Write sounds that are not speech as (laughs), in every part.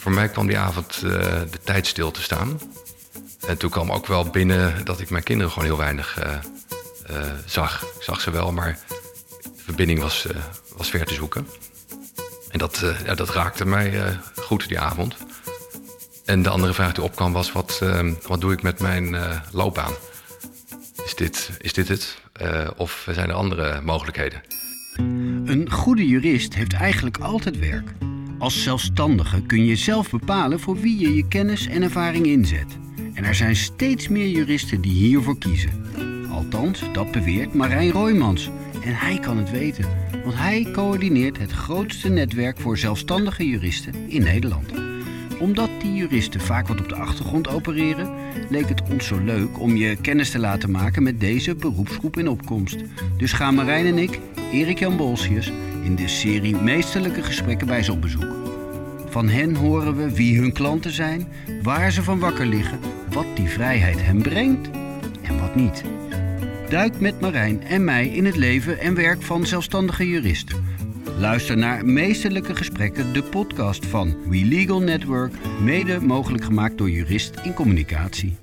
voor mij kwam die avond eh, de tijd stil te staan. En toen kwam ook wel binnen dat ik mijn kinderen gewoon heel weinig eh, eh, zag. Ik zag ze wel, maar de verbinding was, was ver te zoeken. En dat, ja, dat raakte mij goed die avond. En de andere vraag die opkwam was: wat, wat doe ik met mijn loopbaan? Is dit, is dit het? Of zijn er andere mogelijkheden? Een goede jurist heeft eigenlijk altijd werk. Als zelfstandige kun je zelf bepalen voor wie je je kennis en ervaring inzet. En er zijn steeds meer juristen die hiervoor kiezen. Althans, dat beweert Marijn Roymans. En hij kan het weten, want hij coördineert het grootste netwerk voor zelfstandige juristen in Nederland. Omdat die juristen vaak wat op de achtergrond opereren, leek het ons zo leuk om je kennis te laten maken met deze beroepsgroep in opkomst. Dus gaan Marijn en ik, Erik Jan Bolsius, in de serie Meesterlijke Gesprekken bij ze op bezoek. Van hen horen we wie hun klanten zijn, waar ze van wakker liggen, wat die vrijheid hen brengt en wat niet. Duik met Marijn en mij in het leven en werk van zelfstandige juristen. Luister naar Meesterlijke Gesprekken, de podcast van We Legal Network, mede mogelijk gemaakt door Jurist in Communicatie.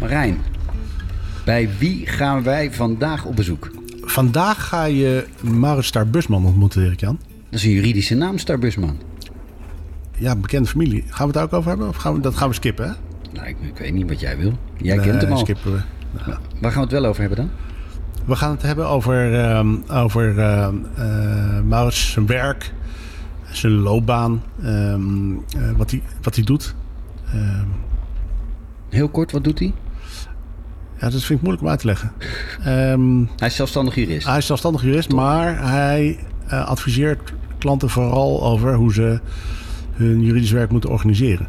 Marijn, bij wie gaan wij vandaag op bezoek? Vandaag ga je Maurits Starbusman ontmoeten, Erik-Jan. Dat is een juridische naam, Starbusman. Ja, bekende familie. Gaan we het daar ook over hebben? Of gaan we, dat gaan we skippen, hè? Nou, ik, ik weet niet wat jij wil. Jij Nee, kent hem al. skippen we. Waar gaan we het wel over hebben dan? We gaan het hebben over, ehm, over Maurits, zijn werk, zijn loopbaan, ehm, eh, wat, hij, wat hij doet. Heel kort, wat doet hij? Ja, dat vind ik moeilijk om uit te leggen. Ehm, Hij is zelfstandig jurist. hij is zelfstandig jurist, maar hij eh, adviseert klanten vooral over hoe ze hun juridisch werk moeten organiseren.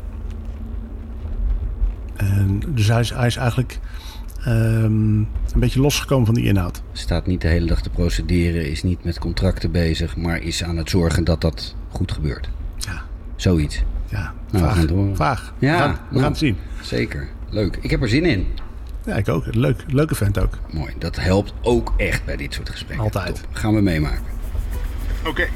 En dus hij is, hij is eigenlijk ehm, een beetje losgekomen van die inhoud. Staat niet de hele dag te procederen, is niet met contracten bezig, maar is aan het zorgen dat dat goed gebeurt. Ja, Zoiets. ja we gaan vaag. het horen. vaag. Ja, we gaan, we nou. gaan het zien. Zeker. Leuk. Ik heb er zin in. Ja, ik ook. Leuk, leuke vent ook. Mooi. Dat helpt ook echt bij dit soort gesprekken. Altijd. Top. Gaan we meemaken. Oké.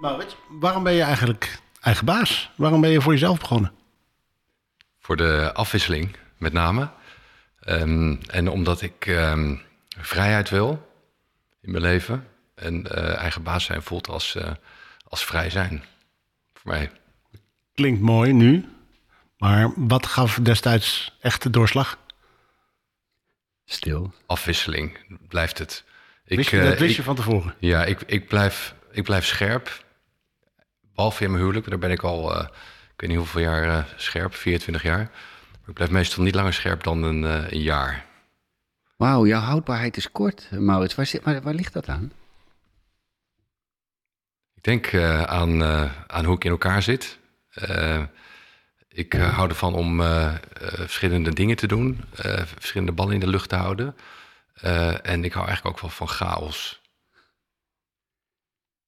Maurits, waarom ben je eigenlijk eigen baas? Waarom ben je voor jezelf begonnen? Voor de afwisseling met name. Ehm, en omdat ik ehm, vrijheid wil in mijn leven. En eh, eigen baas zijn voelt als, eh, als vrij zijn. Voor mij. Klinkt mooi nu, maar wat gaf destijds echt de doorslag? Stil. Afwisseling blijft het. Ik, Wist je, eh, dat wist ik- je van tevoren? Ja, ik, ik, blijf, ik blijf scherp. Behalve in mijn huwelijk, daar ben ik al, eh, ik weet niet hoeveel jaar eh, scherp, 24 jaar. Maar ik blijf meestal niet langer scherp dan een, eh, een jaar. Wauw, jouw houdbaarheid is kort, Maurits. Waar, zit, waar, waar ligt dat aan? Ik denk eh, aan, eh, aan hoe ik in elkaar zit. Eh, ik hou ervan om verschillende dingen te doen, verschillende ballen in de lucht te houden. En ik hou eigenlijk ook wel van chaos.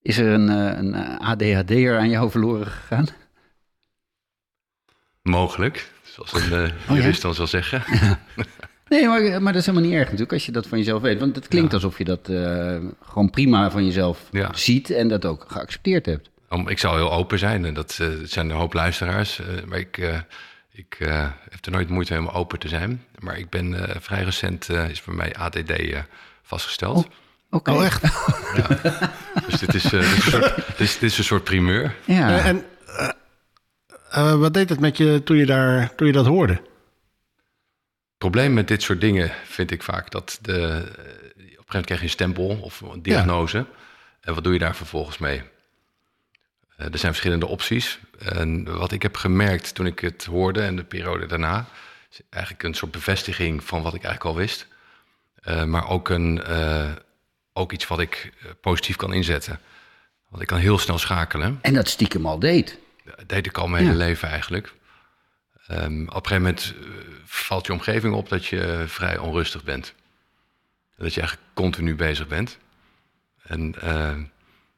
Is er een, een ADHD'er aan jou verloren gegaan? Mogelijk, zoals een ja? jurist dan zal zeggen. (laughs) Nee, maar, maar dat is helemaal niet erg natuurlijk als je dat van jezelf weet. Want het klinkt alsof je dat eh, gewoon prima van jezelf Ja. ziet en dat ook geaccepteerd hebt. Om, ik zou heel open zijn en dat, eh, het zijn een hoop luisteraars. eh, maar ik, eh, ik eh, heb er nooit moeite mee om open te zijn. Maar ik ben eh, vrij recent, eh, is bij mij ADD eh, vastgesteld. Oké. Oh, echt? (laughs) Dus dit is, eh, dit, is een soort, (laughs) dit, is, dit is een soort primeur. Ja. En wat deed het met je toen je, daar, toen je dat hoorde? Het probleem met dit soort dingen vind ik vaak dat de, eh, op een gegeven moment krijg je een stempel of een diagnose. En wat doe je daar vervolgens mee? Eh, er zijn verschillende opties. En wat ik heb gemerkt toen ik het hoorde en de periode daarna, is eigenlijk een soort bevestiging van wat ik eigenlijk al wist. Eh, maar ook, een, ook iets wat ik positief kan inzetten. Want ik kan heel snel schakelen. En dat stiekem al deed. Dat deed ik al mijn hele leven eigenlijk. Ehm, op een gegeven moment eh, valt je omgeving op dat je vrij onrustig bent. En dat je eigenlijk continu bezig bent. En ehm,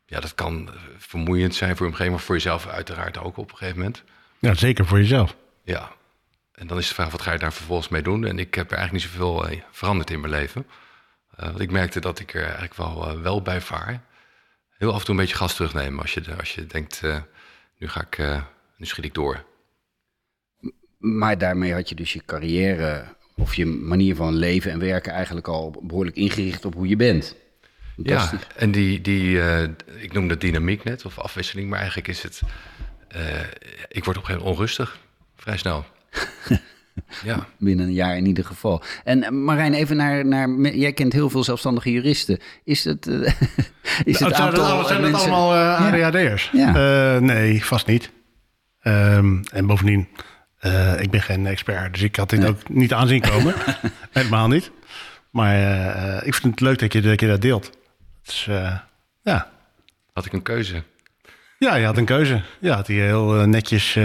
ja, dat kan vermoeiend zijn voor je omgeving, maar voor jezelf uiteraard ook op een gegeven moment. Ja, zeker voor jezelf. Ja, en dan is de vraag, wat ga je daar vervolgens mee doen? En ik heb er eigenlijk niet zoveel uh, veranderd in mijn leven. Uh, want ik merkte dat ik er eigenlijk wel, wel bij vaar. Heel af en toe een beetje gas terugnemen als je, als je denkt, nu, ga ik, nu schiet ik door. Maar daarmee had je dus je carrière of je manier van leven en werken eigenlijk al behoorlijk ingericht op hoe je bent. Ja, en die, die ik noem dat dynamiek net, of afwisseling, maar eigenlijk is het, ik word op een gegeven moment onrustig, vrij snel. (laughs) ja. Binnen een jaar in ieder geval. En eh, Marijn, even naar, naar. Jij kent heel veel zelfstandige juristen. Is het. Uh, (laughs) is het aantal, zijn dat allemaal uh, ADHD'ers? Ja. Uh, nee, vast niet. Um, en bovendien, uh, ik ben geen expert, dus ik had dit nee. ook niet aanzien komen. (laughs) Helemaal niet. Maar ik vind het leuk dat je dat, je dat deelt. Dus, ja. Had ik een keuze? Ja, je had een keuze. Ja, had hij heel netjes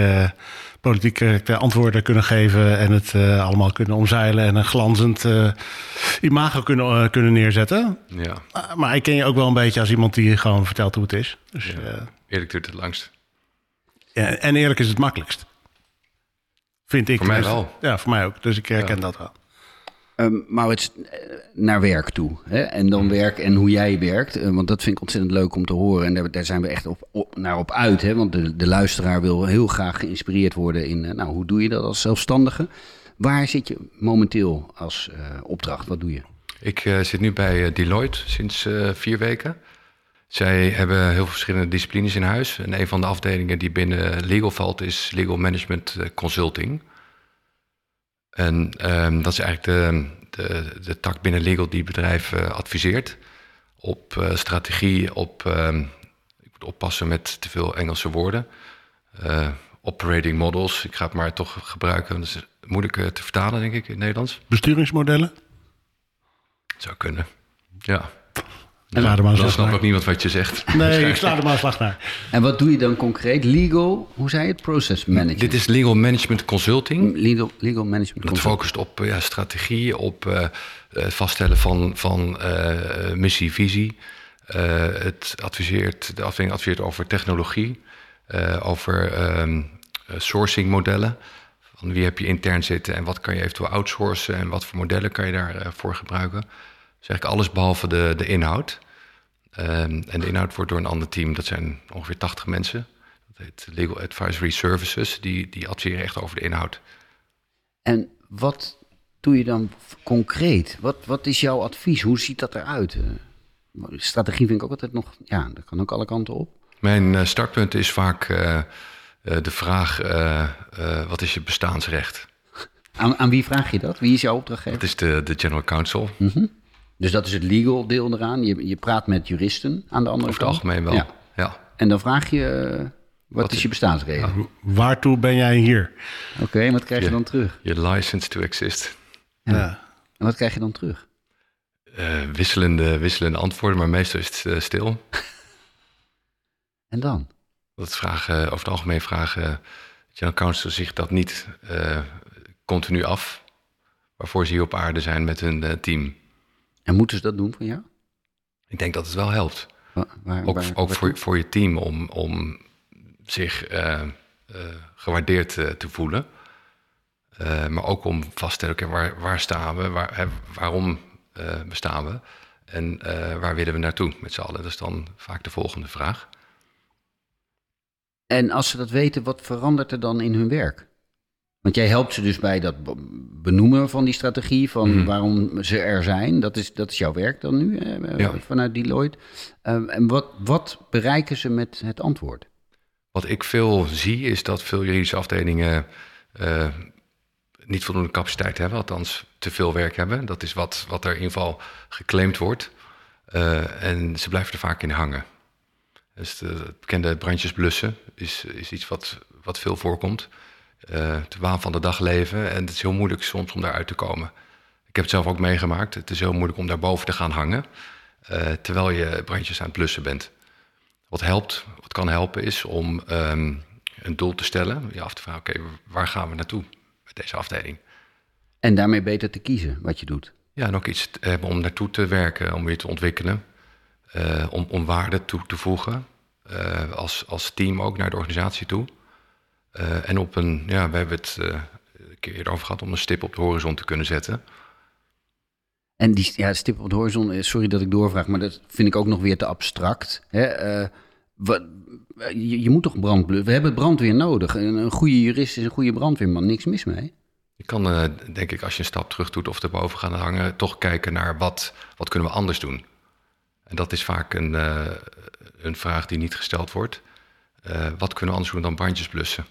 politiek antwoorden kunnen geven en het uh, allemaal kunnen omzeilen en een glanzend uh, imago kunnen, uh, kunnen neerzetten. Ja. maar ik ken je ook wel een beetje als iemand die gewoon vertelt hoe het is. Dus, ja. eerlijk duurt het langst. Ja, en eerlijk is het makkelijkst. Vind ik. Voor mij wel. Ja, voor mij ook. Dus ik herken dat wel. Um, Maurits, naar werk toe. Hè? En dan mm. werk en hoe jij werkt. Uh, want dat vind ik ontzettend leuk om te horen. En daar, daar zijn we echt op, op, naar op uit. Hè? Want de, de luisteraar wil heel graag geïnspireerd worden in... Uh, nou, hoe doe je dat als zelfstandige? Waar zit je momenteel als uh, opdracht? Wat doe je? Ik zit nu bij Deloitte sinds vier weken. Zij hebben heel veel verschillende disciplines in huis. En een van de afdelingen die binnen legal valt is Legal Management Consulting... En um, dat is eigenlijk de, de, de, tak binnen legal die bedrijven uh, adviseert op uh, strategie, op, um, ik moet oppassen met te veel Engelse woorden, uh, operating models. Ik ga het maar toch gebruiken, dat is moeilijk te vertalen denk ik in het Nederlands. Besturingsmodellen? Zou kunnen, ja. En ja, dan snapt ook niemand wat je zegt. Nee, ik sla er maar een slag naar. En wat doe je dan concreet? Legal, hoe zei je het? Process management? Dit is legal management consulting. Legal, legal management Dat focust op ja, strategie, op uh, het vaststellen van, van uh, missie, visie. Uh, het adviseert, de afdeling adviseert over technologie, over um, sourcing modellen. Van wie heb je intern zitten en wat kan je eventueel outsourcen en wat voor modellen kan je daarvoor gebruiken. Dus eigenlijk alles behalve de, de inhoud. Um, en de inhoud wordt door een ander team, dat zijn ongeveer 80 mensen. Dat heet Legal Advisory Services, die, die adviseren echt over de inhoud. En wat doe je dan concreet? Wat, wat is jouw advies? Hoe ziet dat eruit? Uh, strategie vind ik ook altijd nog, ja, dat kan ook alle kanten op. Mijn uh, startpunt is vaak uh, de vraag, wat is je bestaansrecht? Aan, aan, wie vraag je dat? Wie is jouw opdrachtgever? Dat is de, de General Counsel. Mm -hmm. Dus dat is het legal deel eraan. Je, je praat met juristen aan de andere kant. Over het algemeen wel, ja. ja. En dan vraag je, uh, wat, wat, is je bestaansreden? Ja, waartoe ben jij hier? Oké, okay, en wat krijg je, je, dan terug? Je license to exist. Ja. ja. En wat krijg je dan terug? Uh, wisselende, wisselende antwoorden, maar meestal is het uh, stil. en dan? Dat vragen, over het algemeen vragen General Counsel zich dat niet continu af. Waarvoor ze hier op aarde zijn met hun team. En moeten ze dat doen van jou? Ik denk dat het wel helpt. Waar, ook waar, ook voor, voor je team om, om zich uh, uh, gewaardeerd uh, te voelen. maar ook om vast te stellen, waar, waar staan we? Waar, hè, waarom bestaan we? En waar willen we naartoe met z'n allen? Dat is dan vaak de volgende vraag. En als ze dat weten, wat verandert er dan in hun werk? Want jij helpt ze dus bij dat benoemen van die strategie, van mhm. waarom ze er zijn. Dat is, dat is jouw werk dan nu, ja. vanuit Deloitte. Um, en wat, wat bereiken ze met het antwoord? Wat ik veel zie, is dat veel juridische afdelingen uh, niet voldoende capaciteit hebben, althans te veel werk hebben. Dat is wat, wat er in ieder geval geclaimd wordt. Uh, en ze blijven er vaak in hangen. Dus de, het bekende brandjes blussen is, is iets wat, wat veel voorkomt de waan van de dag leven. En het is heel moeilijk soms om daaruit te komen. Ik heb het zelf ook meegemaakt. Het is heel moeilijk om daarboven te gaan hangen. Uh, terwijl je brandjes aan het blussen bent. Wat helpt, wat kan helpen, is om um, een doel te stellen. Je af te vragen, oké, waar gaan we naartoe met deze afdeling? En daarmee beter te kiezen wat je doet. Ja, en ook iets te hebben om naartoe te werken, om weer te ontwikkelen. om, om waarde toe te voegen. als, als team ook naar de organisatie toe. En op een, ja, we hebben het een keer eerder over gehad, om een stip op de horizon te kunnen zetten. En die ja, stip op de horizon, sorry dat ik doorvraag, maar dat vind ik ook nog weer te abstract. Hè? wat, je, je, moet toch brandblussen. We hebben brandweer nodig. Een, een, goede jurist is een goede brandweerman. Niks mis mee. Je kan, denk ik, als je een stap terug doet of erboven gaan hangen, toch kijken naar wat, wat kunnen we anders doen. En dat is vaak een, een vraag die niet gesteld wordt. Wat kunnen we anders doen dan brandjes blussen?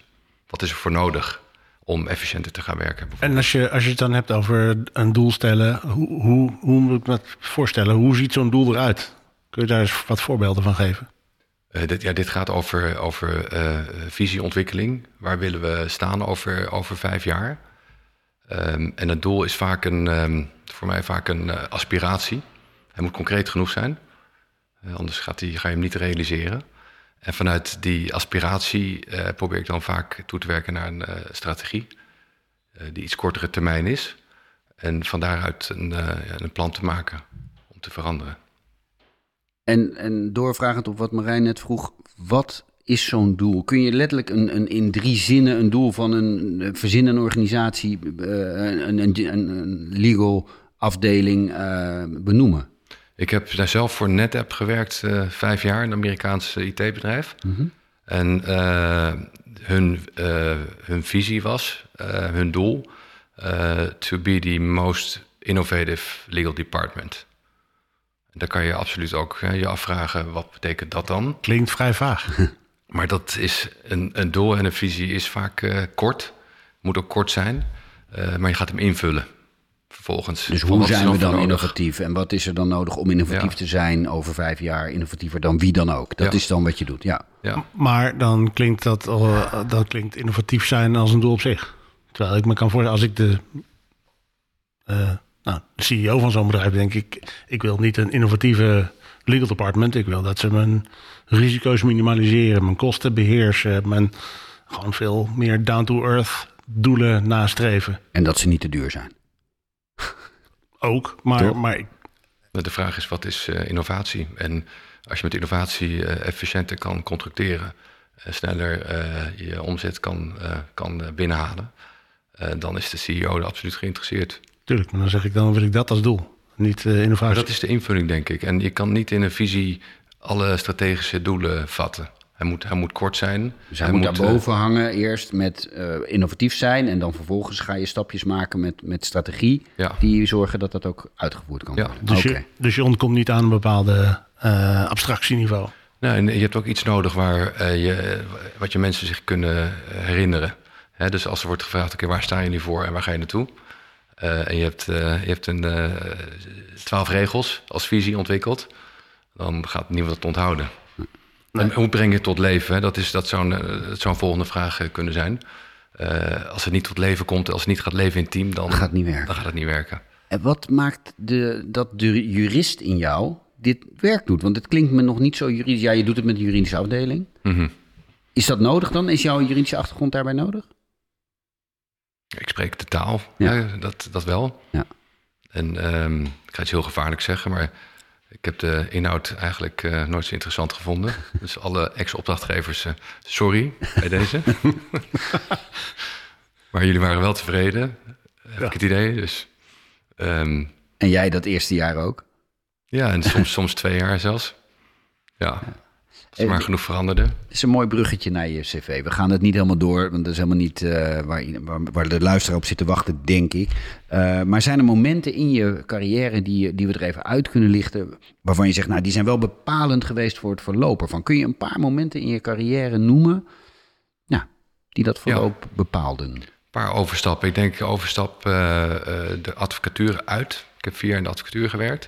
Wat is er voor nodig om efficiënter te gaan werken? En als je, als je het dan hebt over een doel stellen, hoe, hoe, hoe moet ik me voorstellen? Hoe ziet zo'n doel eruit? Kun je daar eens wat voorbeelden van geven? Uh, dit, ja, dit gaat over, over uh, visieontwikkeling. Waar willen we staan over, over vijf jaar? Um, en het doel is vaak een, um, voor mij vaak een uh, aspiratie. Hij moet concreet genoeg zijn. anders gaat die, ga je hem niet realiseren. En vanuit die aspiratie probeer ik dan vaak toe te werken naar een strategie. die iets kortere termijn is. En van daaruit een, een plan te maken om te veranderen. En, en doorvragend op wat Marijn net vroeg, wat is zo'n doel? Kun je letterlijk een, een, in drie zinnen een doel van een verzinnen organisatie, een, een, een, legal afdeling benoemen? Ik heb daar zelf voor NetApp gewerkt, uh, vijf jaar, een Amerikaans IT-bedrijf. Mm -hmm. En hun, hun visie was, hun doel, to be the most innovative legal department. Daar kan je absoluut ook je afvragen, wat betekent dat dan? Klinkt vrij vaag. (laughs) Maar dat is een, een doel en een visie is vaak kort. Moet ook kort zijn, maar je gaat hem invullen. Vervolgens. Dus hoe zijn we dan innovatief? En wat is er dan nodig om innovatief ja. te zijn over vijf jaar? Innovatiever dan wie dan ook. Dat ja. is dan wat je doet, ja. ja. Maar dan klinkt dat, uh, dat klinkt innovatief zijn als een doel op zich. Terwijl ik me kan voorstellen, als ik de nou, de CEO van zo'n bedrijf denk ik, ik wil niet een innovatieve legal department. Ik wil dat ze mijn risico's minimaliseren, mijn kosten beheersen, mijn gewoon veel meer down-to-earth doelen nastreven. En dat ze niet te duur zijn. Ook, maar, maar de vraag is, wat is uh, innovatie? En als je met innovatie uh, efficiënter kan contracteren, uh, sneller je omzet kan, kan binnenhalen, dan is de CEO er absoluut geïnteresseerd. Tuurlijk, maar dan zeg ik dan wil ik dat als doel, niet innovatie. Maar dat is de invulling, denk ik. En je kan niet in een visie alle strategische doelen vatten. Hij moet, hij moet kort zijn. Dus hij, moet, daarboven uh, hangen eerst met uh, innovatief zijn... en dan vervolgens ga je stapjes maken met, met strategie... Ja. die zorgen dat dat ook uitgevoerd kan worden. Dus, okay. je, dus je ontkomt niet aan een bepaalde abstractieniveau? Nou, en je hebt ook iets nodig waar, je, wat je mensen zich kunnen herinneren. He, dus als er wordt gevraagd, oké, okay, waar staan jullie voor en waar ga je naartoe... Uh, en je hebt, uh, je hebt een uh, twaalf regels als visie ontwikkeld. Dan gaat niemand het onthouden. Nee. En hoe breng je het tot leven? Hè? Dat, is, dat, zou een, zou een volgende vraag kunnen zijn. als het niet tot leven komt, als het niet gaat leven in team, dan, gaat, het niet werken. dan gaat het niet werken. En wat maakt de, dat de jurist in jou dit werk doet? Want het klinkt me nog niet zo juridisch. Ja, je doet het met de juridische afdeling. -hmm. Is dat nodig dan? Is jouw juridische achtergrond daarbij nodig? Ik spreek de taal, ja. ja dat, dat wel. Ja. En um, ik ga iets heel gevaarlijk zeggen, maar ik heb de inhoud eigenlijk uh, nooit zo interessant gevonden. (laughs) Dus alle ex-opdrachtgevers, uh, sorry bij deze. (laughs) maar jullie waren wel tevreden, heb ja. ik het idee. Dus, um, en jij dat eerste jaar ook? Ja, en soms, soms twee jaar zelfs. ja. Er maar genoeg veranderde. Het is een mooi bruggetje naar je cv. We gaan het niet helemaal door, want dat is helemaal niet uh, waar, waar, waar, de luisteraar op zit te wachten, denk ik. Uh, maar zijn er momenten in je carrière die, die we er even uit kunnen lichten, waarvan je zegt, nou, die zijn wel bepalend geweest voor het verloop ervan. Kun je een paar momenten in je carrière noemen, nou, die dat verloop ja. bepaalden? Een paar overstappen. Ik denk overstap uh, de advocatuur uit. Ik heb vier jaar in de advocatuur gewerkt.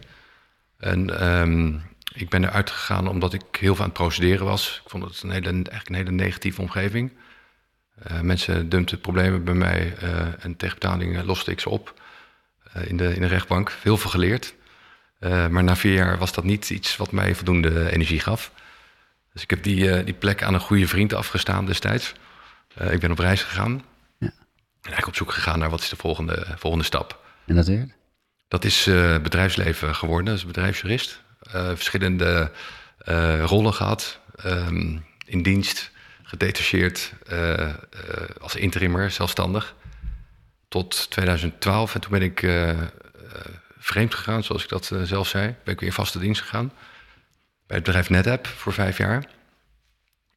En... Um, ik ben eruit gegaan omdat ik heel veel aan het procederen was. Ik vond het een hele, eigenlijk een hele negatieve omgeving. Uh, mensen dumpten problemen bij mij uh, en tegen betaling loste ik ze op uh, in, de, in de rechtbank. Heel veel geleerd. maar na vier jaar was dat niet iets wat mij voldoende energie gaf. Dus ik heb die, die plek aan een goede vriend afgestaan destijds. ik ben op reis gegaan. Ja. En eigenlijk op zoek gegaan naar wat is de volgende, volgende stap. En dat werd? Dat is bedrijfsleven geworden, dat is bedrijfsjurist. Verschillende rollen gehad. Ehm, in dienst, gedetacheerd, als interimmer, zelfstandig. Tot 2012 en toen ben ik vreemd gegaan, zoals ik dat zelf zei. Ben ik weer in vaste dienst gegaan. Bij het bedrijf NetApp voor vijf jaar.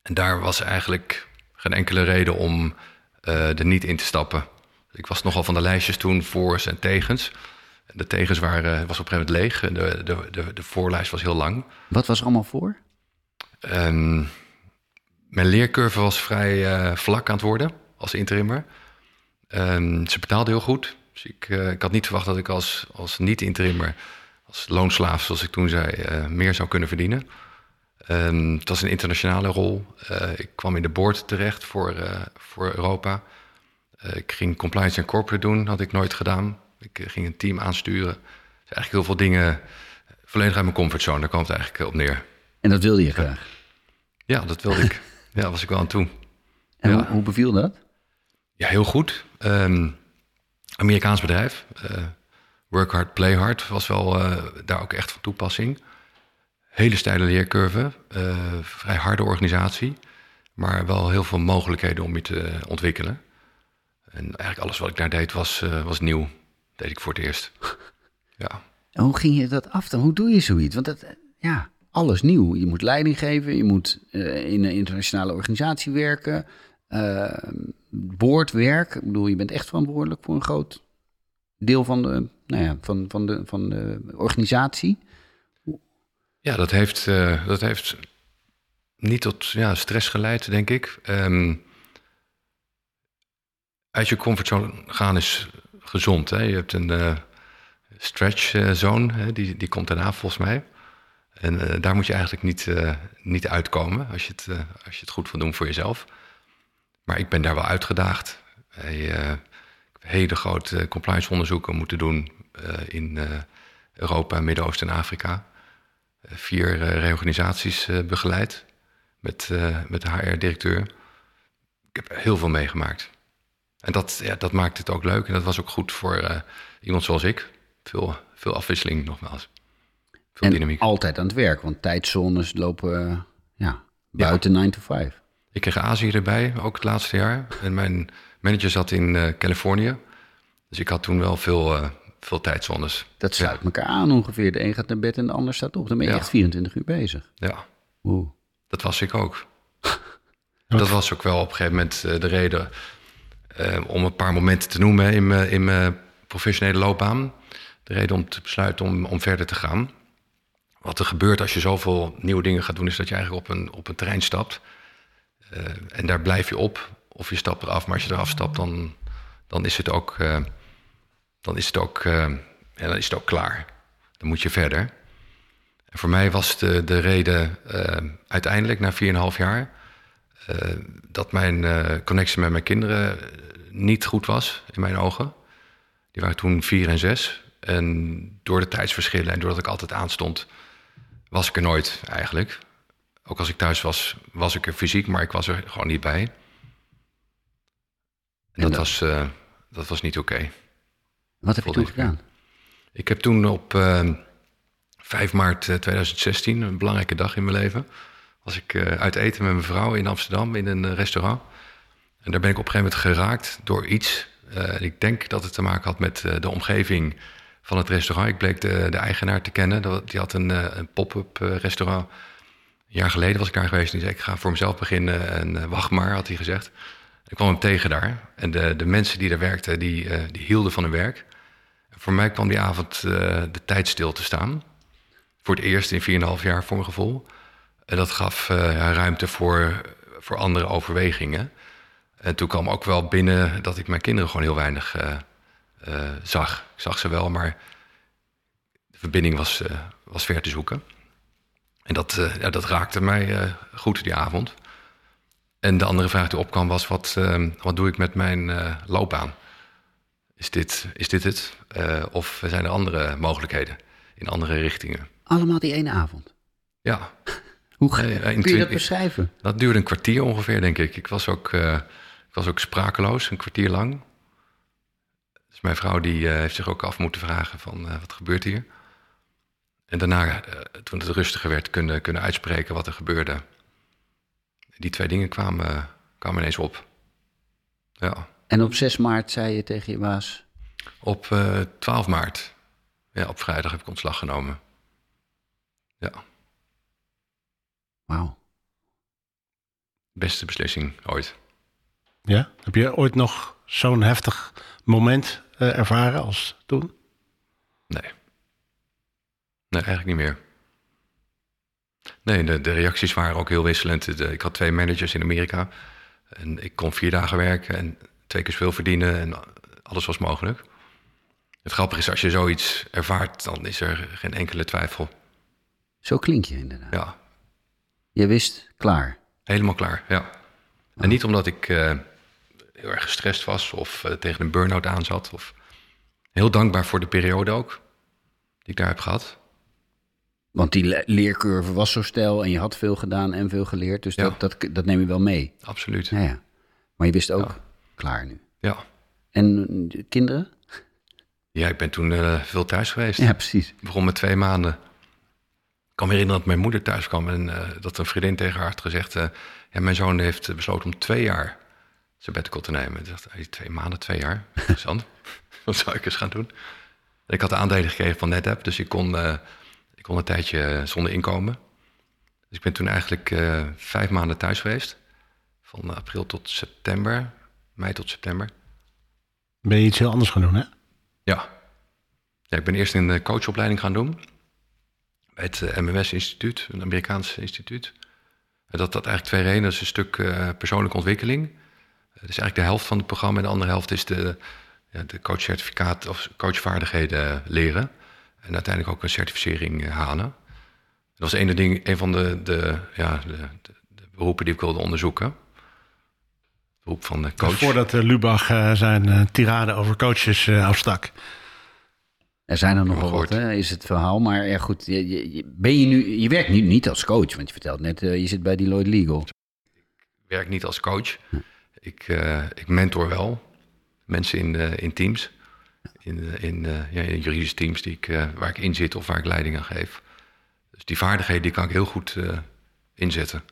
En daar was eigenlijk geen enkele reden om er niet in te stappen. Ik was nogal van de lijstjes toen voor's en tegens. De tegens waren, was op een gegeven moment leeg. De, de, de, de voorlijst was heel lang. Wat was er allemaal voor? Um, mijn leercurve was vrij uh, vlak aan het worden als interimmer. Um, ze betaalde heel goed. Dus ik, uh, ik had niet verwacht dat ik als, als niet-interimmer, als loonslaaf, zoals ik toen zei, uh, meer zou kunnen verdienen. Um, het was een internationale rol. Ik kwam in de board terecht voor, voor Europa. Ik ging compliance en corporate doen, had ik nooit gedaan. Ik ging een team aansturen. Dus eigenlijk heel veel dingen volledig uit mijn comfortzone. Daar kwam het eigenlijk op neer. En dat wilde je graag? Ja, dat wilde ik. (laughs) Ja, was ik wel aan toe. En ja. hoe, hoe, beviel dat? Ja, heel goed. Um, Amerikaans bedrijf. work hard, play hard was wel daar ook echt van toepassing. Hele steile leercurve, uh, vrij harde organisatie, maar wel heel veel mogelijkheden om je te ontwikkelen. En eigenlijk alles wat ik daar deed was, was nieuw. Deed ik voor het eerst. (laughs) ja. En hoe ging je dat af dan? Hoe doe je zoiets? Want dat, ja, alles nieuw. Je moet leiding geven, je moet uh, in een internationale organisatie werken, boordwerk. Ik bedoel, je bent echt verantwoordelijk voor een groot deel van de, nou ja, van, van de, van de organisatie. Ja, dat heeft, uh, dat heeft niet tot ja, stress geleid, denk ik. Um, uit je comfortzone gaan is gezond. Hè? Je hebt een uh, stretch uh, zone? Die, die komt daarna volgens mij. En daar moet je eigenlijk niet, niet uitkomen als je, het, als je het goed wil doen voor jezelf. Maar ik ben daar wel uitgedaagd. Ik heb hele grote compliance onderzoeken moeten doen in Europa, Midden-Oosten en Afrika vier reorganisaties begeleid met, met de HR-directeur. Ik heb heel veel meegemaakt. En dat, ja, dat maakt het ook leuk en dat was ook goed voor iemand zoals ik. Veel, veel afwisseling nogmaals. Veel en dynamiek. altijd aan het werk, want tijdzones lopen ja, buiten ja. 9 to 5. Ik kreeg Azië erbij, ook het laatste jaar. En mijn manager zat in Californië. Dus ik had toen wel veel veel tijdzones. Dat sluit elkaar aan ongeveer. De een gaat naar bed en de ander staat op. Dan ben je echt 24 uur bezig. Ja, Oeh. dat was ik ook. (laughs) dat was ook wel op een gegeven moment de reden om een paar momenten te noemen in mijn, in mijn professionele loopbaan. De reden om te besluiten om, om verder te gaan. Wat er gebeurt als je zoveel nieuwe dingen gaat doen, is dat je eigenlijk op een, op een stapt. Uh, en daar blijf je op, of je stapt eraf. Maar als je eraf stapt, dan, dan is het ook dan is het ook, ja, dan is het ook klaar. Dan moet je verder. En voor mij was de, de reden uiteindelijk, na 4,5 jaar, dat mijn connectie met mijn kinderen niet goed was, in mijn ogen. Die waren toen 4 en 6. En door de tijdsverschillen en doordat ik altijd aanstond, was ik er nooit eigenlijk. Ook als ik thuis was, was ik er fysiek, maar ik was er gewoon niet bij. En dat, dat, was, dat was niet oké. Okay. Wat heb je toen gedaan? Ik heb toen op uh, ehm, 5 maart 2016, een belangrijke dag in mijn leven, was ik uh, uit eten met mijn vrouw in Amsterdam in een eh, restaurant. En daar ben ik op een gegeven moment geraakt door iets. Uh, ik denk dat het te maken had met de omgeving van het restaurant. Ik bleek de, eigenaar te kennen. Die had een, een pop-up restaurant. Een jaar geleden was ik daar geweest en die zei: Ik ga voor mezelf beginnen. En wacht maar, had hij gezegd. Ik kwam hem tegen daar. En de, de mensen die daar werkten, die, die hielden van hun werk. Voor mij kwam die avond de tijd stil te staan. Voor het eerst in 4,5 jaar voor mijn gevoel. En dat gaf uh, ruimte voor, voor andere overwegingen. En toen kwam ook wel binnen dat ik mijn kinderen gewoon heel weinig uh, zag. Ik zag ze wel, maar de verbinding was, was ver te zoeken. En dat, ja, dat raakte mij goed die avond. En de andere vraag die opkwam was: wat, wat doe ik met mijn loopbaan? Is dit, is dit het? Uh, of zijn er andere mogelijkheden in andere richtingen? Allemaal die ene avond? Ja. Hoe ga, uh, kun je dat beschrijven? Dat duurde een kwartier ongeveer, denk ik. Ik was ook, uh, ik was ook sprakeloos, een kwartier lang. Dus mijn vrouw die, heeft zich ook af moeten vragen van wat gebeurt hier? En daarna, toen het rustiger werd, kunnen, kunnen uitspreken wat er gebeurde. Die twee dingen kwamen, kwamen ineens op. Ja. En op 6 maart zei je tegen je baas? Op uh, 12 maart. Ja, op vrijdag heb ik ontslag genomen. Ja. Wauw. Beste beslissing ooit. Ja? Heb je ooit nog zo'n heftig moment uh, ervaren als toen? Nee. Nee, eigenlijk niet meer. Nee, de, de reacties waren ook heel wisselend. De, ik had twee managers in Amerika. En ik kon vier dagen werken en twee keer zoveel verdienen. En alles was mogelijk. Het grappige is, als je zoiets ervaart, dan is er geen enkele twijfel. Zo klink je inderdaad. Ja. Je wist, klaar. Helemaal klaar, ja. En niet omdat ik uh, heel erg gestrest was of uh, tegen een burn-out aan zat. Of heel dankbaar voor de periode ook, die ik daar heb gehad. Want die leercurve was zo stijl en je had veel gedaan en veel geleerd. Dus dat, dat, dat neem je wel mee. Absoluut. Ja, ja. Maar je wist ook, ja. klaar nu. Ja. En de kinderen? Ja, ik ben toen uh, veel thuis geweest. Ja, precies. Ik begon met twee maanden. Ik kan me herinneren dat mijn moeder thuis kwam en uh, dat een vriendin tegen haar had gezegd... Uh, ja, mijn zoon heeft besloten om twee jaar sabbatical te nemen. Ik dacht, hey, twee maanden, twee jaar, interessant. (laughs) Wat zou ik eens gaan doen? En ik had de aandelen gekregen van NetApp, dus ik kon, ik kon een tijdje zonder inkomen. Dus ik ben toen eigenlijk vijf maanden thuis geweest. Van april tot september, mei tot september. Ben je iets heel anders gaan doen, hè? Ja. ja ik ben eerst een coachopleiding gaan doen. Bij het eh, MMS-instituut, een Amerikaans instituut. Dat dat eigenlijk twee redenen. Is een stuk uh, persoonlijke ontwikkeling. Dat is eigenlijk de helft van het programma. En de andere helft is de, ja, de coachcertificaat of coachvaardigheden leren. En uiteindelijk ook een certificering halen. Dat was een, ding, van de, de, ja, de, de, beroepen die ik wilde onderzoeken beroep van de coach. Voordat Lubach zijn tirade over coaches afstak. Er zijn er nogal wat, hè, is het verhaal. Maar ja, goed, je, je, ben je, nu, je werkt nu niet als coach, want je vertelt net, je zit bij Deloitte Legal. Ik werk niet als coach. Hm. Ik, ik mentor wel mensen in, in teams. In, in, ja, in juridische teams die ik, waar ik in zit of waar ik leiding aan geef. Dus die vaardigheden die kan ik heel goed inzetten.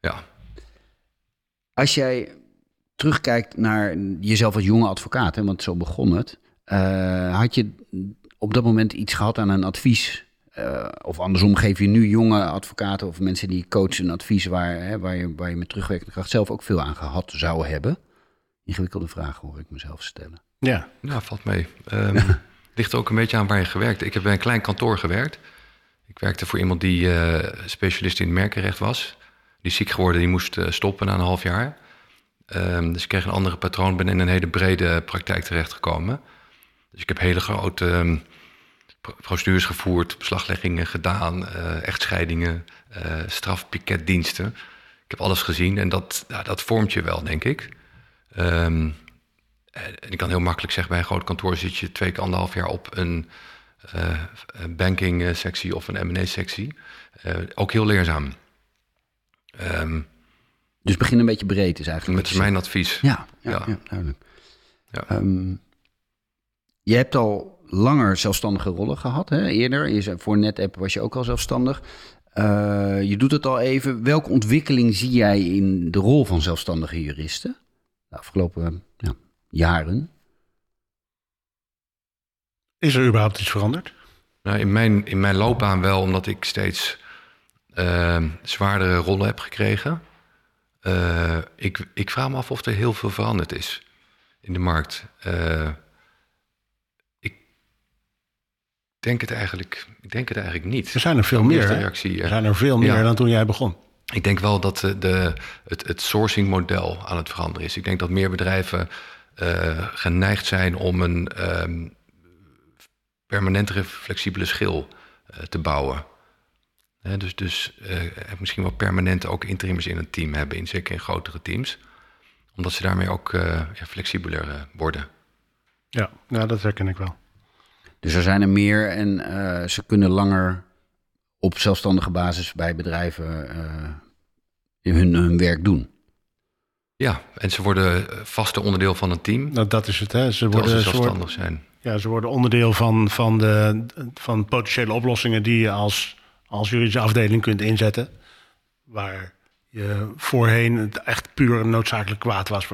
Ja. Als jij terugkijkt naar jezelf als jonge advocaat, hè, want zo begon het. Uh, had je op dat moment iets gehad aan een advies? Uh, of andersom, geef je nu jonge advocaten of mensen die coachen een advies waar, hè, waar, je, waar je met terugwerkende kracht zelf ook veel aan gehad zou hebben? Ingewikkelde vraag hoor ik mezelf stellen. Ja, nou, valt mee. Um, (laughs) ligt ook een beetje aan waar je gewerkt. Ik heb bij een klein kantoor gewerkt. Ik werkte voor iemand die uh, specialist in het merkenrecht was die ziek geworden, die moest uh, stoppen na een half jaar. Um, dus ik kreeg een andere patroon, ben in een hele brede praktijk terechtgekomen. Dus ik heb hele grote um, procedures gevoerd, beslagleggingen gedaan, uh, echtscheidingen, uh, strafpiketdiensten. Ik heb alles gezien en dat, ja, dat vormt je wel, denk ik. Um, en ik kan heel makkelijk zeggen, bij een groot kantoor zit je twee keer anderhalf jaar op een uh, banking sectie of een M&A sectie. ook heel leerzaam. Um, dus begin een beetje breed is eigenlijk. Dat is mijn advies. Ja, ja, ja. ja duidelijk. Ja. Um, je hebt al langer zelfstandige rollen gehad. Hè? Eerder, je, voor NetApp was je ook al zelfstandig. Uh, je doet het al even. Welke ontwikkeling zie jij in de rol van zelfstandige juristen de afgelopen ja, jaren? Is er überhaupt iets veranderd? Nou, in, mijn, in mijn loopbaan wel, omdat ik steeds uh, zwaardere rollen heb gekregen. Uh, ik, ik vraag me af of er heel veel veranderd is in de markt. Uh, ik denk het eigenlijk, ik denk het eigenlijk niet. Er zijn er veel meer. Reactie, er zijn er veel meer ja. dan toen jij begon. Ik denk wel dat de, de, het, het sourcing model aan het veranderen is. Ik denk dat meer bedrijven uh, geneigd zijn om een um, permanentere, flexibele schil uh, te bouwen. He, dus dus uh, misschien wel permanent ook interims in een team hebben, in, zeker in grotere teams. Omdat ze daarmee ook ja, flexibeler worden. Ja, ja, dat herken ik wel. Dus er zijn er meer en ze kunnen langer op zelfstandige basis bij bedrijven hun, hun werk doen. Ja, en ze worden vaste onderdeel van een team. Nou, dat is het, hè? Ze worden ze zelfstandig zijn. Ja, ze worden onderdeel van, van, de, van potentiële oplossingen die je als, als juridische afdeling kunt inzetten. Waar je voorheen het echt puur noodzakelijk kwaad was.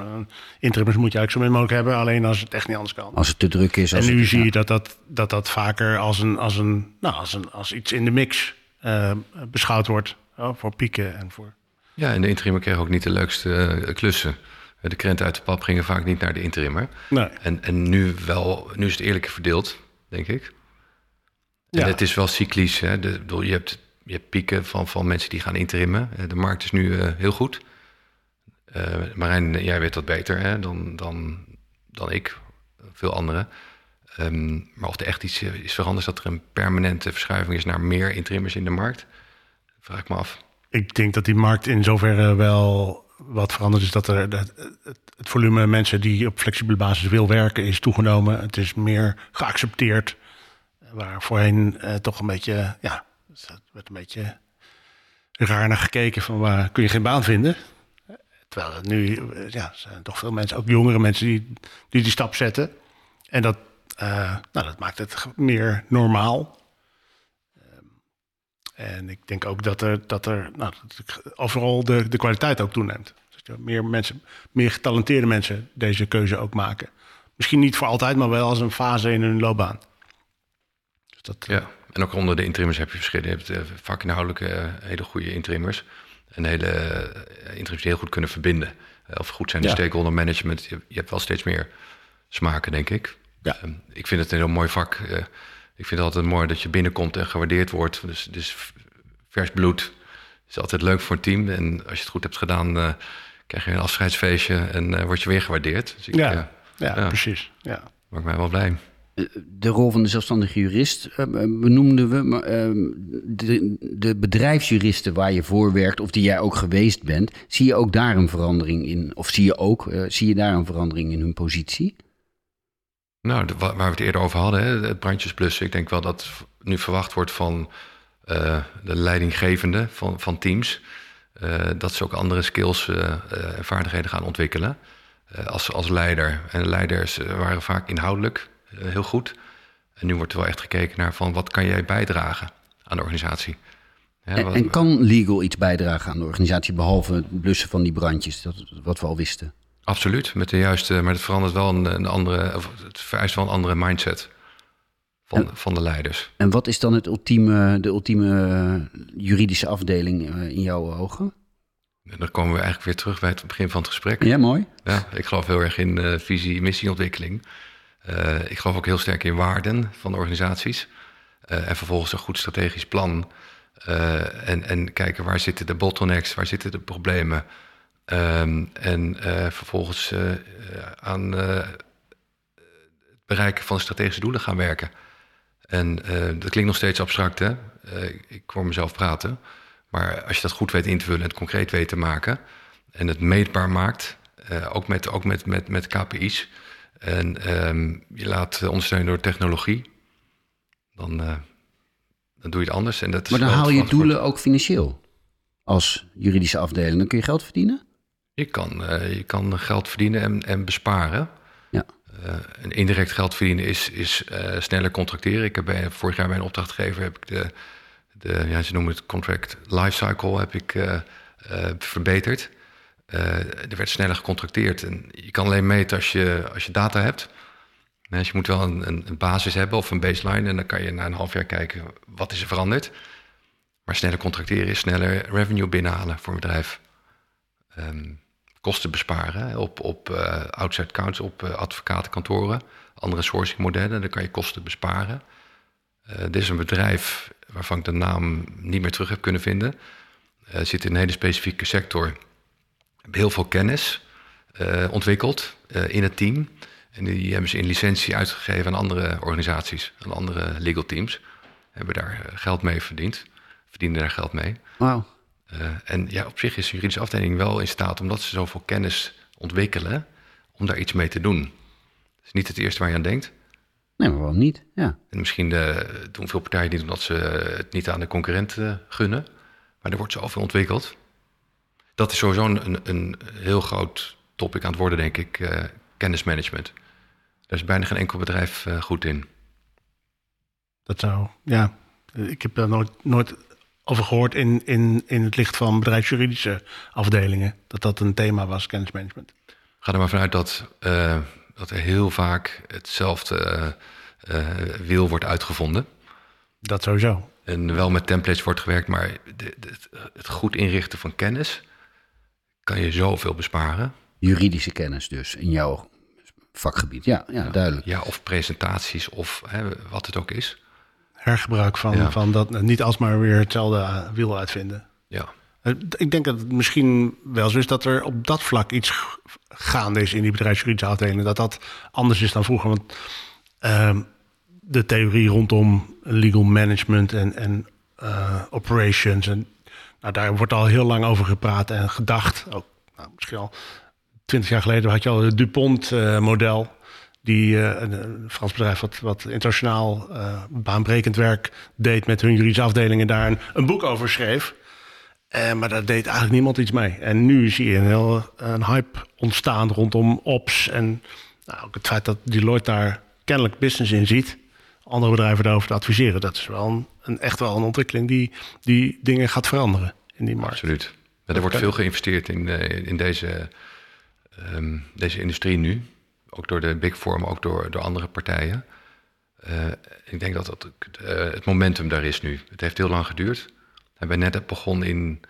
Interimmers moet je eigenlijk zo min mogelijk hebben, alleen als het echt niet anders kan. Als het te druk is. En nu zie je dat dat, dat dat vaker als, een, als, een, nou, als, een, als iets in de mix uh, beschouwd wordt. Oh, voor pieken en voor. Ja, en de interimmer kreeg ook niet de leukste uh, klussen. De krenten uit de pap gingen vaak niet naar de interimmer. Nee. En, en nu wel, nu is het eerlijker verdeeld, denk ik. En ja. het is wel cyclisch. Hè? De, je hebt je hebt pieken van, van mensen die gaan interimmen. Eh, de markt is nu uh, heel goed. Uh, Marijn, jij weet dat beter hè, dan, dan, dan ik, veel anderen. Um, maar of er echt iets is veranderd, dat er een permanente verschuiving is naar meer interimmers in de markt, vraag ik me af. Ik denk dat die markt in zoverre wel wat veranderd is. Dat er het, volume mensen die op flexibele basis wil werken is toegenomen. Het is meer geaccepteerd. Waar voorheen toch een beetje ja, dus werd een beetje raar naar gekeken van waar kun je geen baan vinden. Terwijl het nu ja, zijn toch veel mensen, ook jongere mensen, die die, die stap zetten. En dat, uh, nou, dat maakt het meer normaal. Um, en ik denk ook dat er, dat er nou, overal de, de kwaliteit ook toeneemt. Dus meer mensen, meer getalenteerde mensen deze keuze ook maken. Misschien niet voor altijd, maar wel als een fase in hun loopbaan. Dus dat, ja. En ook onder de interimmers heb je verschillen. Je hebt uh, vakinhoudelijke uh, hele goede interimmers. En hele uh, interimmers die heel goed kunnen verbinden. of goed zijn de stakeholder management. Je, je, hebt wel steeds meer smaken, denk ik. Ja. Ehm, ik vind het een heel mooi vak. ik vind het altijd mooi dat je binnenkomt en gewaardeerd wordt. Dus, dus vers bloed is altijd leuk voor een team. En als je het goed hebt gedaan, krijg je een afscheidsfeestje en word je weer gewaardeerd. Dus ik, ja, ja, precies. Ja. Maakt mij wel blij de rol van de zelfstandige jurist uh, benoemden we. Maar, uh, de, bedrijfsjuristen waar je voor werkt, of die jij ook geweest bent, zie je ook daar een verandering in? Of zie je ook, zie je daar een verandering in hun positie? Nou, waar we het eerder over hadden, het brandjesplus. Ik denk wel dat nu verwacht wordt van de leidinggevende van, van teams. dat ze ook andere skills en vaardigheden gaan ontwikkelen. als, als leider. En leiders waren vaak inhoudelijk eh, heel goed. En nu wordt er wel echt gekeken naar van wat kan jij bijdragen aan de organisatie. Ja, en, en, kan legal iets bijdragen aan de organisatie, behalve het blussen van die brandjes, dat, wat we al wisten? Absoluut, met de juiste, maar het verandert wel een, een andere, of het vereist wel een andere mindset van, van de leiders. En wat is dan het ultieme, de ultieme juridische afdeling eh, in jouw ogen? En dan komen we eigenlijk weer terug bij het begin van het gesprek. Ja, mooi. Ja, ik geloof heel erg in uh, visie, missieontwikkeling. Uh, ik geloof ook heel sterk in waarden van organisaties. Uh, en vervolgens een goed strategisch plan. Uh, en, en kijken waar zitten de bottlenecks, waar zitten de problemen. Um, en vervolgens aan het bereiken van strategische doelen gaan werken. En dat klinkt nog steeds abstract, hè? ik hoor mezelf praten. Maar als je dat goed weet in te vullen en het concreet weet te maken... en het meetbaar maakt, ook, met, ook met, met, met KPI's... En um, je laat ondersteunen door technologie, dan, uh, dan doe je het anders. En dat maar dan haal je doelen ook financieel als juridische afdeling. Dan kun je geld verdienen? Je kan, uh, je kan geld verdienen en, en besparen. Ja. Uh, en indirect geld verdienen is, is sneller contracteren. Ik heb bij, vorig jaar bij een opdrachtgever heb ik de, de ja, ze noemen het contract lifecycle heb ik verbeterd. Uh, er werd sneller gecontracteerd. En je kan alleen meten als je, als je data hebt. Dus je moet wel een, een, basis hebben of een baseline. En dan kan je na een half jaar kijken wat is er veranderd. Maar sneller contracteren is sneller revenue binnenhalen voor een bedrijf. Um, kosten besparen op, op uh, outside accounts, op uh, advocatenkantoren. Andere sourcing modellen, dan kan je kosten besparen. dit is een bedrijf waarvan ik de naam niet meer terug heb kunnen vinden. zit in een hele specifieke sector heel veel kennis uh, ontwikkeld uh, in het team. En die hebben ze in licentie uitgegeven aan andere organisaties, aan andere legal teams. Hebben daar eh, geld mee verdiend, verdienen daar geld mee. Wauw. Uh, en ja, op zich is de juridische afdeling wel in staat, omdat ze zoveel kennis ontwikkelen, om daar iets mee te doen. Dat is niet het eerste waar je aan denkt. Nee, maar waarom niet? Ja. En misschien doen veel partijen niet omdat ze het niet aan de concurrenten gunnen. Maar er wordt zoveel ontwikkeld. Dat is sowieso een, een heel groot topic aan het worden, denk ik. Uh, kennismanagement. Daar is bijna geen enkel bedrijf uh, goed in. Dat zou, ja. Ik heb daar nooit, nooit over gehoord in, in, in het licht van bedrijfsjuridische afdelingen. Dat dat een thema was, kennismanagement. Ga er maar vanuit dat, uh, dat er heel vaak hetzelfde wiel wordt uitgevonden. Dat sowieso. En wel met templates wordt gewerkt, maar de, de, het goed inrichten van kennis kan je zoveel besparen. Juridische kennis dus, in jouw vakgebied. Ja, ja, duidelijk. Ja, of presentaties of hè, wat het ook is. Hergebruik van, van dat, niet alsmaar weer hetzelfde wiel uitvinden. Ja. Eh, ik denk dat het misschien wel zo is dat er op dat vlak iets gaande is in die bedrijfsjuridische afdelingen. Dat dat anders is dan vroeger. Want uh, de theorie rondom legal management en, en uh, operations. En, nou, daar wordt al heel lang over gepraat en gedacht. Ook, nou, misschien al twintig jaar geleden had je al het DuPont-model. die uh, een, Frans bedrijf wat, wat internationaal uh, baanbrekend werk deed met hun juridische afdelingen, daar een, boek over schreef. maar daar deed eigenlijk niemand iets mee. En nu zie je een heel een hype ontstaan rondom ops. En nou, ook het feit dat Deloitte daar kennelijk business in ziet andere bedrijven daarover te adviseren. Dat is wel een, echt wel een ontwikkeling die, die dingen gaat veranderen in die markt. Absoluut. er wordt veel geïnvesteerd in, uh, in deze, um, deze industrie nu. Ook door de Big Four, maar ook door, door andere partijen. Uh, ik denk dat dat, uh, het momentum daar is nu. Het heeft heel lang geduurd. We hebben net begonnen in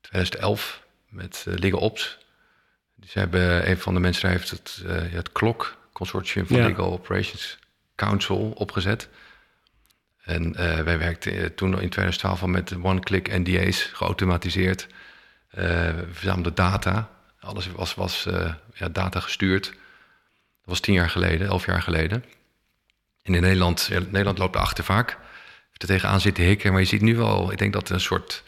2011 met uh, Legal Ops. Dus hebben, een van de mensen heeft het, het KLOK, Consortium for Legal Operations Council opgezet. En uh, wij werkten eh, toen in 2012 al met one-click NDA's, geautomatiseerd. Uh, we verzamelden data. Alles was, was ja, data gestuurd. Dat was tien jaar geleden, elf jaar geleden. En in Nederland, Nederland loopt achter vaak. Er tegenaan zitten hikken. Maar je ziet nu wel, ik denk dat een soort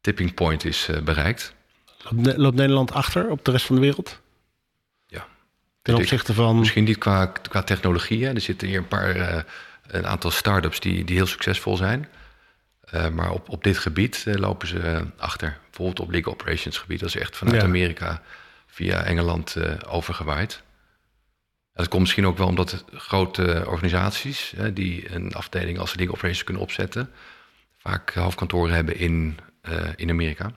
tipping point is bereikt. Loopt Nederland achter op de rest van de wereld? Ten opzichte van... Misschien niet qua, qua technologie. Er zitten hier een paar, uh, een aantal start-ups die, die heel succesvol zijn. Uh, maar op, op dit gebied uh, lopen ze achter. Bijvoorbeeld op legal operations gebied. Dat is echt vanuit ja. Amerika via Engeland overgewaaid. dat komt misschien ook wel omdat grote organisaties... die een afdeling als legal operations kunnen opzetten... vaak hoofdkantoren hebben in, in Amerika.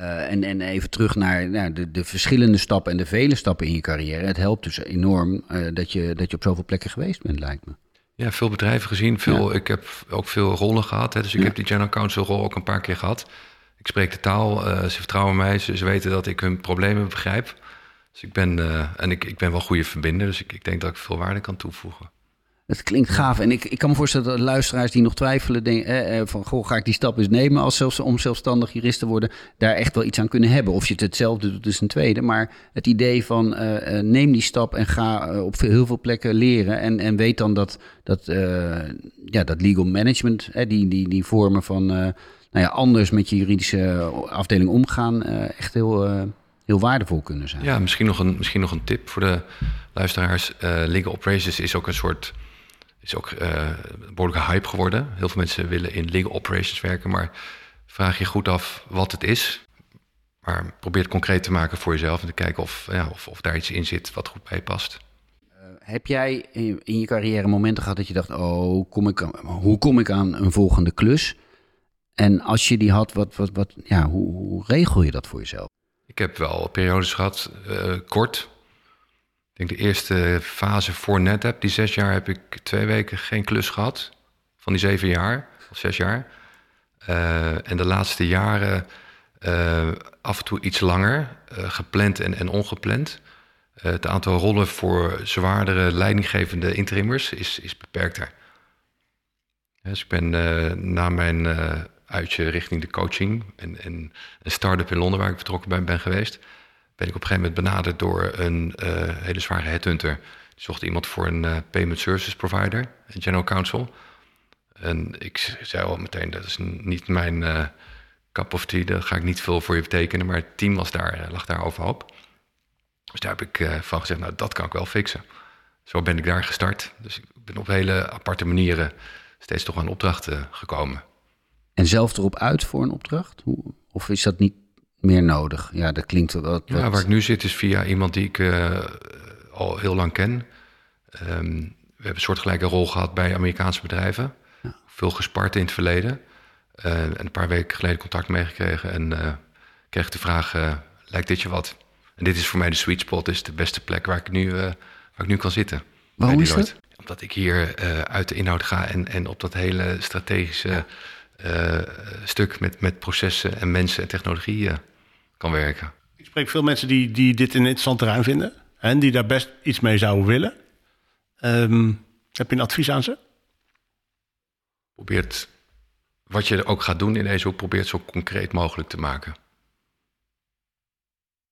Uh, en, en even terug naar nou, de, de verschillende stappen en de vele stappen in je carrière. Het helpt dus enorm uh, dat, je, dat je op zoveel plekken geweest bent, lijkt me. Ja, veel bedrijven gezien. Veel, ja. Ik heb ook veel rollen gehad. Hè, dus ik ja. heb die general counsel rol ook een paar keer gehad. Ik spreek de taal. Uh, ze vertrouwen mij. Ze, ze, weten dat ik hun problemen begrijp. Dus ik ben, en ik, ik ben wel goede verbinder. Dus ik, ik denk dat ik veel waarde kan toevoegen. Het klinkt gaaf. En ik, ik kan me voorstellen dat luisteraars die nog twijfelen... Denken, eh, van, goh, ga ik die stap eens nemen als zelfs, om zelfstandig jurist te worden... daar echt wel iets aan kunnen hebben. Of je het hetzelfde doet, is een tweede. Maar het idee van uh, neem die stap en ga uh, op heel veel plekken leren... en, en weet dan dat, dat, ja, dat legal management, die, die, die vormen van... nou ja, anders met je juridische afdeling omgaan... echt heel heel waardevol kunnen zijn. Ja, misschien nog een, misschien nog een tip voor de luisteraars. Legal operations is ook een soort is ook een behoorlijke hype geworden. Heel veel mensen willen in legal operations werken, maar vraag je goed af wat het is. Maar probeer het concreet te maken voor jezelf en te kijken of, ja, of, of daar iets in zit wat goed bij past. Uh, heb jij in, in, je carrière momenten gehad dat je dacht: oh, kom ik, hoe kom ik aan een volgende klus? En als je die had, wat, wat, wat, ja, hoe, hoe regel je dat voor jezelf? Ik heb wel periodes gehad, uh, kort, denk de eerste fase voor NetApp, die zes jaar, heb ik twee weken geen klus gehad. Van die zeven jaar, of zes jaar. Uh, en de laatste jaren uh, af en toe iets langer, uh, gepland en, en ongepland. het aantal rollen voor zwaardere leidinggevende interimmers is, is beperkter. Dus ik ben na mijn uitje richting de coaching en, en een start-up in Londen waar ik betrokken ben geweest ben ik op een gegeven moment benaderd door een uh, hele zware headhunter. Die zocht iemand voor een uh, payment services provider, een general counsel. En ik zei al meteen, dat is niet mijn uh, cup of tea, daar ga ik niet veel voor je betekenen. Maar het team was daar, lag daar overhoop. Dus daar heb ik van gezegd, nou dat kan ik wel fixen. Zo ben ik daar gestart. Dus ik ben op hele aparte manieren steeds toch aan opdrachten gekomen. En zelf erop uit voor een opdracht? Of is dat niet meer nodig. Ja, dat klinkt wat... Ja, waar ik nu zit is via iemand die ik uh, al heel lang ken. Um, we hebben een soortgelijke rol gehad bij Amerikaanse bedrijven. Ja. Veel gespart in het verleden. Uh, en een paar weken geleden contact meegekregen. En uh, kreeg de vraag, lijkt dit je wat? En dit is voor mij de sweet spot. is de beste plek waar ik nu, waar ik nu kan zitten. Waarom is dat? Omdat ik hier uit de inhoud ga en, en op dat hele strategische... stuk met, met processen en mensen en technologie kan werken. Ik spreek veel mensen die, die dit een interessant terrein vinden en die daar best iets mee zouden willen. Um, heb je een advies aan ze? Probeer wat je ook gaat doen in deze hoek, probeer het zo concreet mogelijk te maken.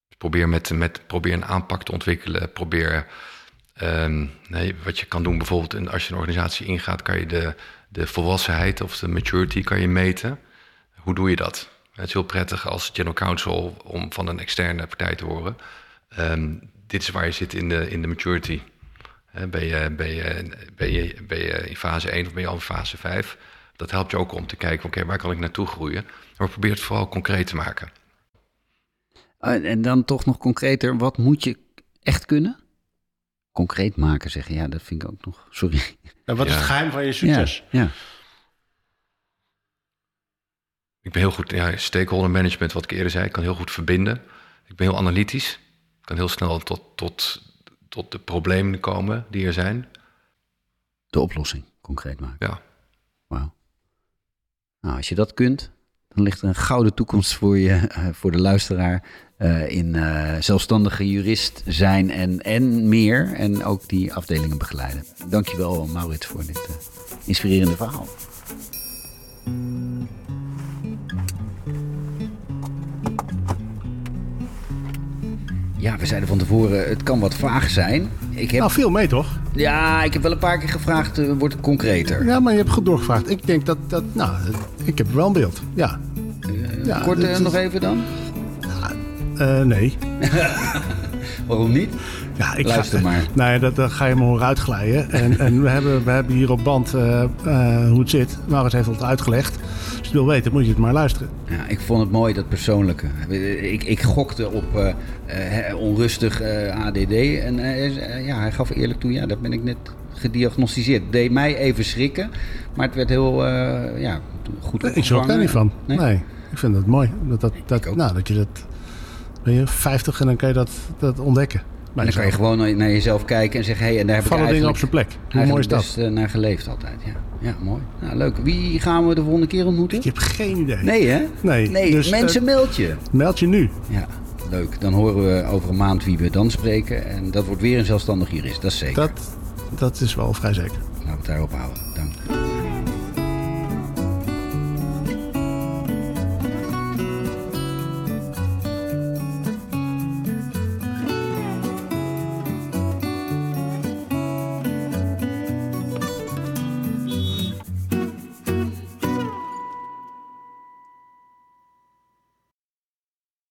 Dus probeer, met, met, probeer een aanpak te ontwikkelen. Probeer um, nee, wat je kan doen, bijvoorbeeld als je een organisatie ingaat, kan je de, de volwassenheid of de maturity kan je meten. Hoe doe je dat? Het is heel prettig als general counsel om van een externe partij te horen. Um, dit is waar je zit in de, in de maturity. ben, je, ben, je, ben, je, ben je in fase 1 of ben je al in fase 5? Dat helpt je ook om te kijken, oké, waar kan ik naartoe groeien? Maar probeer het vooral concreet te maken. En dan toch nog concreter, wat moet je echt kunnen? Concreet maken zeggen, ja, dat vind ik ook nog, sorry. En wat is het geheim van je succes? Ja, ja. Ik ben heel goed, ja, stakeholder management, wat ik eerder zei. Ik kan heel goed verbinden. Ik ben heel analytisch. Ik kan heel snel tot, tot, tot de problemen komen die er zijn. De oplossing concreet maken. Ja. Wauw. Nou, als je dat kunt, dan ligt er een gouden toekomst voor je, uh, voor de luisteraar. Uh, in uh, zelfstandige jurist zijn en, en meer. En ook die afdelingen begeleiden. Dankjewel, Maurits, voor dit inspirerende verhaal. Ja, we zeiden van tevoren, het kan wat vaag zijn. Ik heb... Nou, veel mee toch? Ja, ik heb wel een paar keer gevraagd, uh, wordt het concreter? Ja, maar je hebt goed doorgevraagd. Ik denk dat, dat nou, ik heb wel een beeld, ja. Uh, ja kort uh, nog even dan? nee. (laughs) Waarom niet? Ja, ik Luister ga, maar. (laughs) Nou dat, dat ga je me horen uitglijden. En, en we, hebben, we hebben hier op band hoe het zit. Maurits heeft het uitgelegd je wil weten, moet je het maar luisteren. Ja, ik vond het mooi, dat persoonlijke. Ik, ik gokte op uh, onrustig ADD. En ja, hij gaf eerlijk toe, ja, dat ben ik net gediagnosticeerd. Deed mij even schrikken, maar het werd heel ja, goed Ik schrok daar niet van. Nee? ik vind het mooi. Dat, dat, dat, nou, dat je dat... Ben je 50 en dan kan je dat, dat ontdekken. En dan kan je gewoon naar jezelf kijken en zeggen... Hey, en daar heb Vallen ik dingen op zijn plek. Hoe mooi is dat? best naar geleefd altijd, ja. Ja, mooi. Nou, leuk. Wie gaan we de volgende keer ontmoeten? Ik heb geen idee. Nee, hè? Nee. nee dus, mensen, uh, meld je. Meld je nu. Ja, leuk. Dan horen we over een maand wie we dan spreken. En dat wordt weer een zelfstandig jurist, dat is zeker. Dat, dat is wel vrij zeker. Laten we het daarop houden. Dank.